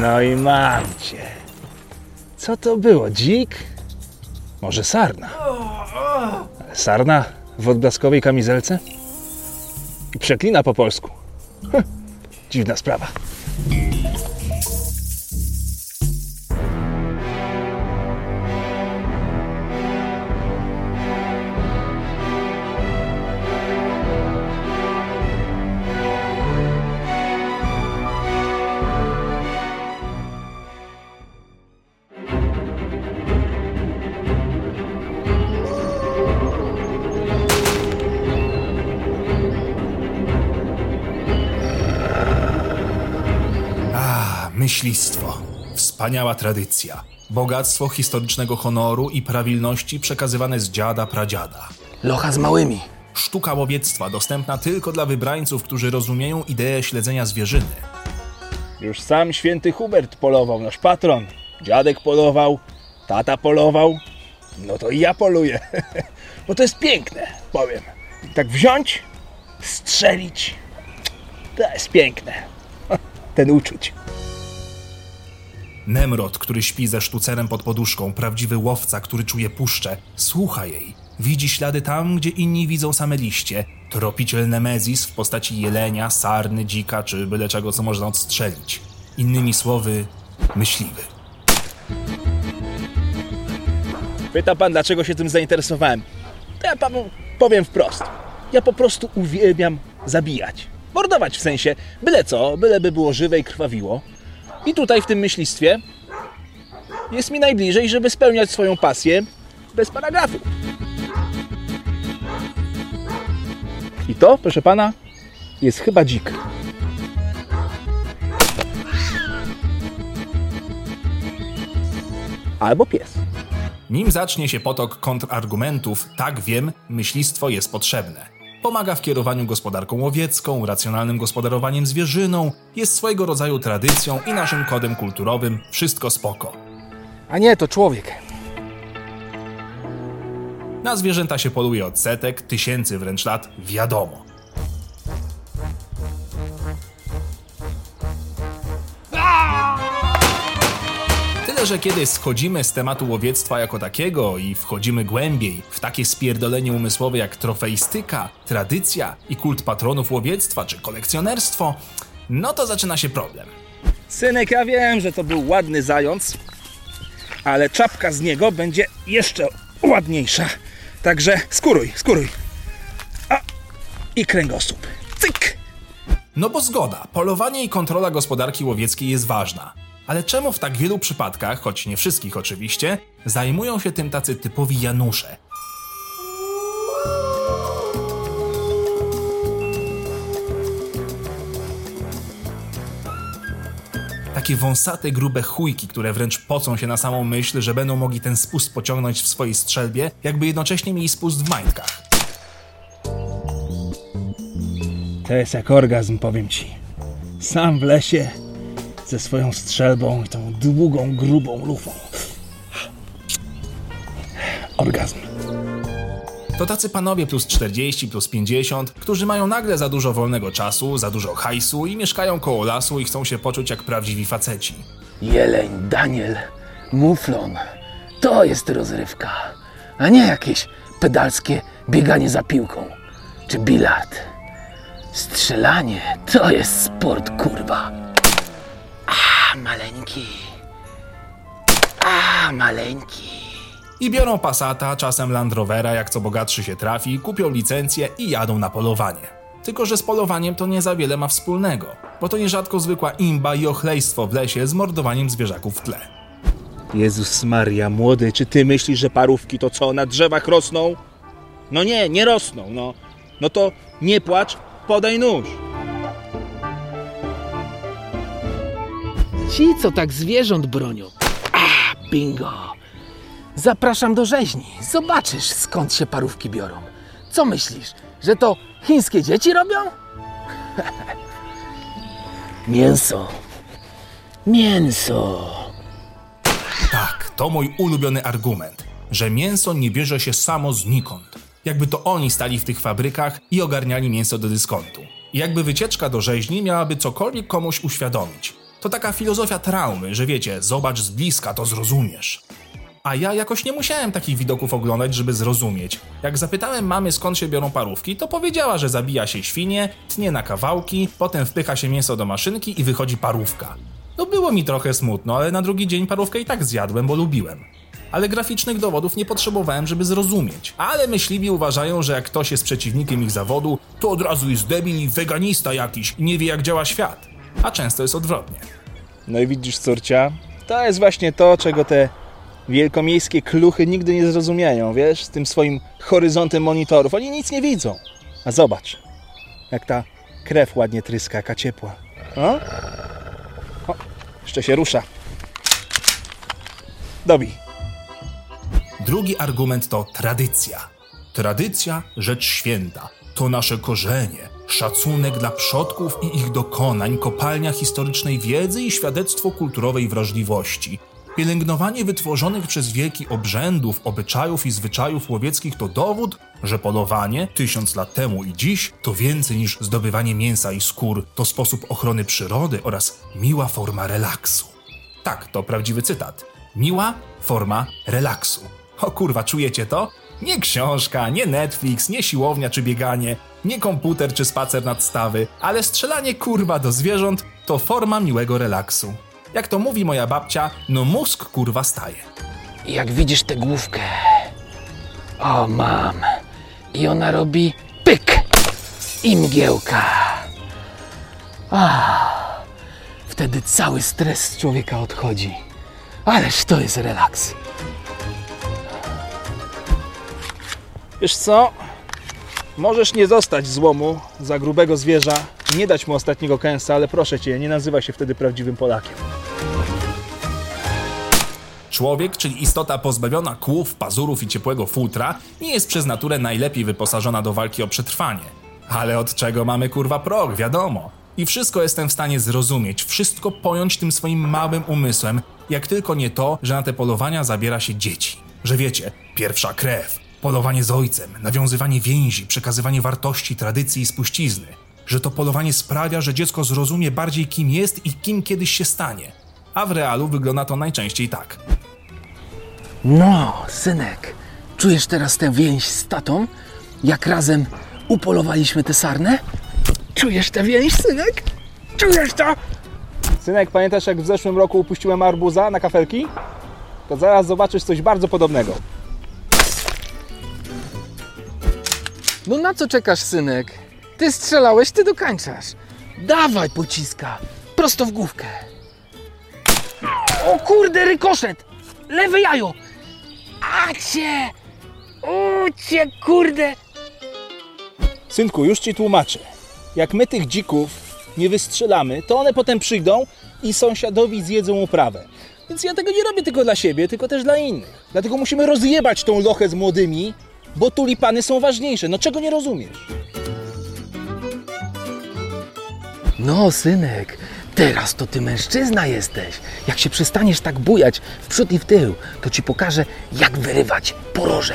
No i mam cię. Co to było? Dzik? Może sarna? Sarna w odblaskowej kamizelce? Przeklina po polsku. Hm, dziwna sprawa. Myślistwo. Wspaniała tradycja. Bogactwo historycznego honoru i prawilności przekazywane z dziada pradziada. Locha z małymi. Sztuka łowiectwa dostępna tylko dla wybrańców, którzy rozumieją ideę śledzenia zwierzyny. Już sam święty Hubert polował, nasz patron. Dziadek polował, tata polował. No to i ja poluję. Bo to jest piękne, powiem. Tak wziąć, strzelić. To jest piękne. Ten uczuć. Nemrod, który śpi ze sztucerem pod poduszką, prawdziwy łowca, który czuje puszczę, słucha jej. Widzi ślady tam, gdzie inni widzą same liście. Tropiciel Nemezis w postaci jelenia, sarny, dzika czy byle czego, co można odstrzelić. Innymi słowy, myśliwy. Pyta pan, dlaczego się tym zainteresowałem? To ja panu powiem wprost. Ja po prostu uwielbiam zabijać. Mordować w sensie, byle co, byle by było żywe i krwawiło. I tutaj w tym myślistwie jest mi najbliżej, żeby spełniać swoją pasję bez paragrafu. I to, proszę pana, jest chyba dzik. Albo pies. Nim zacznie się potok kontrargumentów, tak wiem, myślistwo jest potrzebne. Pomaga w kierowaniu gospodarką łowiecką, racjonalnym gospodarowaniem zwierzyną, jest swojego rodzaju tradycją i naszym kodem kulturowym, wszystko spoko. A nie, to człowiek. Na zwierzęta się poluje od setek, tysięcy wręcz lat, wiadomo. Że kiedy schodzimy z tematu łowiectwa jako takiego i wchodzimy głębiej w takie spierdolenie umysłowe jak trofeistyka, tradycja i kult patronów łowiectwa czy kolekcjonerstwo, no to zaczyna się problem. Synek, ja wiem, że to był ładny zając, ale czapka z niego będzie jeszcze ładniejsza. Także skóruj, skóruj. A, i kręgosłup. Cyk! No bo zgoda, polowanie i kontrola gospodarki łowieckiej jest ważna. Ale czemu w tak wielu przypadkach, choć nie wszystkich oczywiście, zajmują się tym tacy typowi Janusze? Takie wąsate, grube chujki, które wręcz pocą się na samą myśl, że będą mogli ten spust pociągnąć w swojej strzelbie, jakby jednocześnie mieli spust w majtkach. To jest jak orgazm, powiem ci. Sam w lesie, ze swoją strzelbą i tą długą, grubą lufą. Orgazm. To tacy panowie plus 40, plus 50, którzy mają nagle za dużo wolnego czasu, za dużo hajsu i mieszkają koło lasu i chcą się poczuć jak prawdziwi faceci. Jeleń, Daniel, muflon. To jest rozrywka, a nie jakieś pedalskie bieganie za piłką czy bilard. Strzelanie to jest sport, kurwa. A, maleńki. A, maleńki. I biorą Passata, czasem Land Rovera, jak co bogatszy się trafi, kupią licencję i jadą na polowanie. Tylko, że z polowaniem to nie za wiele ma wspólnego, bo to nierzadko zwykła imba i ochlejstwo w lesie z mordowaniem zwierzaków w tle. Jezus Maria, młody, czy ty myślisz, że parówki to co, na drzewach rosną? No nie, nie rosną, no. No to nie płacz, podaj nóż. Ci, co tak zwierząt bronią. A, bingo. Zapraszam do rzeźni. Zobaczysz, skąd się parówki biorą. Co myślisz, że to chińskie dzieci robią? Mięso. Mięso. Tak, to mój ulubiony argument, że mięso nie bierze się samo znikąd. Jakby to oni stali w tych fabrykach i ogarniali mięso do dyskontu. Jakby wycieczka do rzeźni miałaby cokolwiek komuś uświadomić. To taka filozofia traumy, że wiecie, zobacz z bliska, to zrozumiesz. A ja jakoś nie musiałem takich widoków oglądać, żeby zrozumieć. Jak zapytałem mamy skąd się biorą parówki, to powiedziała, że zabija się świnie, tnie na kawałki, potem wpycha się mięso do maszynki i wychodzi parówka. No było mi trochę smutno, ale na drugi dzień parówkę i tak zjadłem, bo lubiłem. Ale graficznych dowodów nie potrzebowałem, żeby zrozumieć. Ale myśliwi uważają, że jak ktoś jest przeciwnikiem ich zawodu, to od razu jest debil i weganista jakiś i nie wie jak działa świat. A często jest odwrotnie. No i widzisz, córcia, to jest właśnie to, czego te wielkomiejskie kluchy nigdy nie zrozumieją, wiesz, z tym swoim horyzontem monitorów. Oni nic nie widzą. A zobacz, jak ta krew ładnie tryska, jaka ciepła. O? o jeszcze się rusza. Dobij. Drugi argument to tradycja. Tradycja rzecz święta. To nasze korzenie, szacunek dla przodków i ich dokonań, kopalnia historycznej wiedzy i świadectwo kulturowej wrażliwości. Pielęgnowanie wytworzonych przez wieki obrzędów, obyczajów i zwyczajów łowieckich to dowód, że polowanie tysiąc lat temu i dziś to więcej niż zdobywanie mięsa i skór, to sposób ochrony przyrody oraz miła forma relaksu. Tak, to prawdziwy cytat. Miła forma relaksu. O kurwa, czujecie to? Nie książka, nie Netflix, nie siłownia czy bieganie, nie komputer czy spacer nad stawy, ale strzelanie kurwa do zwierząt to forma miłego relaksu. Jak to mówi moja babcia, no mózg kurwa staje. Jak widzisz tę główkę. O, mam. I ona robi pyk. I mgiełka. Ah, wtedy cały stres z człowieka odchodzi. Ależ to jest relaks. Wiesz co? Możesz nie dostać złomu za grubego zwierza, nie dać mu ostatniego kęsa, ale proszę cię, nie nazywaj się wtedy prawdziwym Polakiem. Człowiek, czyli istota pozbawiona kłów, pazurów i ciepłego futra, nie jest przez naturę najlepiej wyposażona do walki o przetrwanie. Ale od czego mamy kurwa prog, wiadomo. I wszystko jestem w stanie zrozumieć, wszystko pojąć tym swoim małym umysłem, jak tylko nie to, że na te polowania zabiera się dzieci. Że wiecie, pierwsza krew, polowanie z ojcem, nawiązywanie więzi, przekazywanie wartości, tradycji i spuścizny. Że to polowanie sprawia, że dziecko zrozumie bardziej kim jest i kim kiedyś się stanie. A w realu wygląda to najczęściej tak. No, synek, czujesz teraz tę więź z tatą? Jak razem upolowaliśmy tę sarnę? Czujesz tę więź, synek? Czujesz to? Synek, pamiętasz jak w zeszłym roku upuściłem arbuza na kafelki? To zaraz zobaczysz coś bardzo podobnego. No na co czekasz, synek? Ty strzelałeś, ty dokańczasz. Dawaj pociska, prosto w główkę. O kurde, rykoszet! Lewe jajo! Acie! Ucie, kurde! Synku, już ci tłumaczę. Jak my tych dzików nie wystrzelamy, to one potem przyjdą i sąsiadowi zjedzą uprawę. Więc ja tego nie robię tylko dla siebie, tylko też dla innych. Dlatego musimy rozjebać tą lochę z młodymi, bo tulipany są ważniejsze. No czego nie rozumiesz? No, synek, teraz to ty mężczyzna jesteś. Jak się przestaniesz tak bujać w przód i w tył, to ci pokażę, jak wyrywać poroże.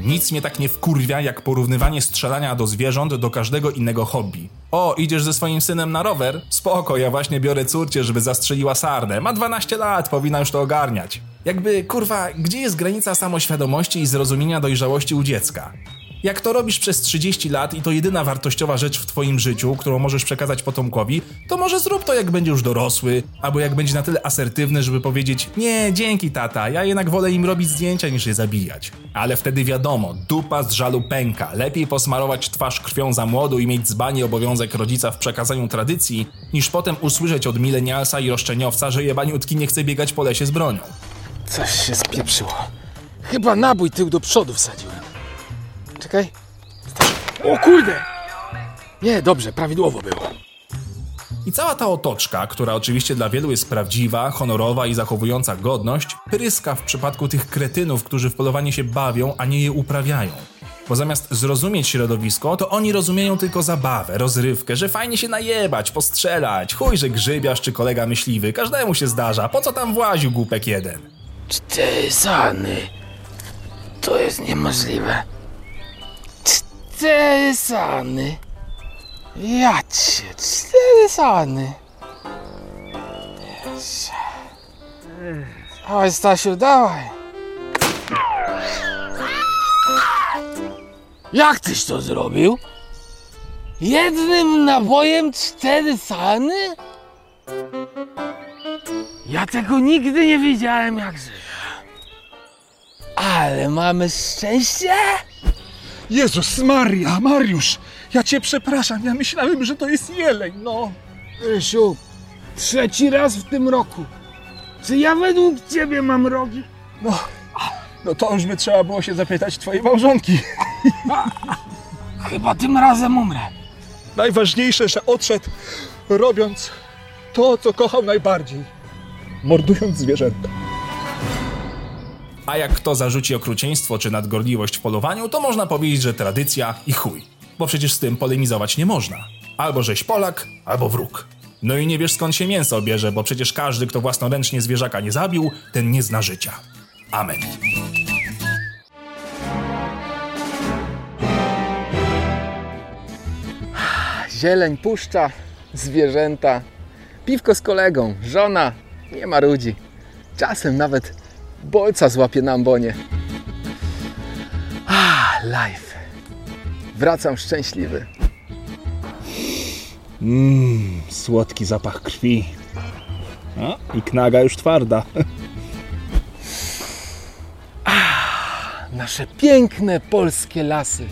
Nic mnie tak nie wkurwia, jak porównywanie strzelania do zwierząt do każdego innego hobby. O, idziesz ze swoim synem na rower? Spoko, ja właśnie biorę córcie, żeby zastrzeliła sarnę. Ma 12 lat, powinna już to ogarniać. Jakby, kurwa, gdzie jest granica samoświadomości i zrozumienia dojrzałości u dziecka? Jak to robisz przez 30 lat i to jedyna wartościowa rzecz w twoim życiu, którą możesz przekazać potomkowi, to może zrób to jak będzie już dorosły, albo jak będzie na tyle asertywny, żeby powiedzieć nie, dzięki tata, ja jednak wolę im robić zdjęcia niż je zabijać. Ale wtedy wiadomo, dupa z żalu pęka, lepiej posmarować twarz krwią za młodu i mieć dzbani obowiązek rodzica w przekazaniu tradycji, niż potem usłyszeć od milenialsa i roszczeniowca, że jebaniutki nie chce biegać po lesie z bronią. Coś się spieprzyło. Chyba nabój tył do przodu wsadziłem. Czekaj. O kurde! Nie, dobrze, prawidłowo było. I cała ta otoczka, która oczywiście dla wielu jest prawdziwa, honorowa i zachowująca godność, pryska w przypadku tych kretynów, którzy w polowanie się bawią, a nie je uprawiają. Bo zamiast zrozumieć środowisko, to oni rozumieją tylko zabawę, rozrywkę, że fajnie się najebać, postrzelać, chuj, że grzybiarz czy kolega myśliwy, każdemu się zdarza, po co tam właził głupek jeden? Cztery sany. To jest niemożliwe. Cztery sany. Ja cię, cztery sany. Dawaj, Stasiu, dawaj. Jak tyś to zrobił? Jednym nabojem cztery sany? Ja tego nigdy nie widziałem jak żyję. Ale mamy szczęście? Jezus Maria, Mariusz, ja cię przepraszam, ja myślałem, że to jest jeleń, no. Rysiu, trzeci raz w tym roku. Czy ja według ciebie mam rogi? No, no to już by trzeba było się zapytać twojej małżonki. Chyba tym razem umrę. Najważniejsze, że odszedł robiąc to, co kochał najbardziej. Mordując zwierzęta. A jak kto zarzuci okrucieństwo czy nadgorliwość w polowaniu, to można powiedzieć, że tradycja i chuj. Bo przecież z tym polemizować nie można. Albo żeś Polak, albo wróg. No i nie wiesz skąd się mięso bierze, bo przecież każdy, kto własnoręcznie zwierzaka nie zabił, ten nie zna życia. Amen. Zieleń, puszcza, zwierzęta, piwko z kolegą, żona, nie ma ludzi. Czasem nawet bolca złapie na ambonie. Ah, life. Wracam szczęśliwy. Mmm, słodki zapach krwi. I knaga już twarda. Nasze piękne polskie lasy.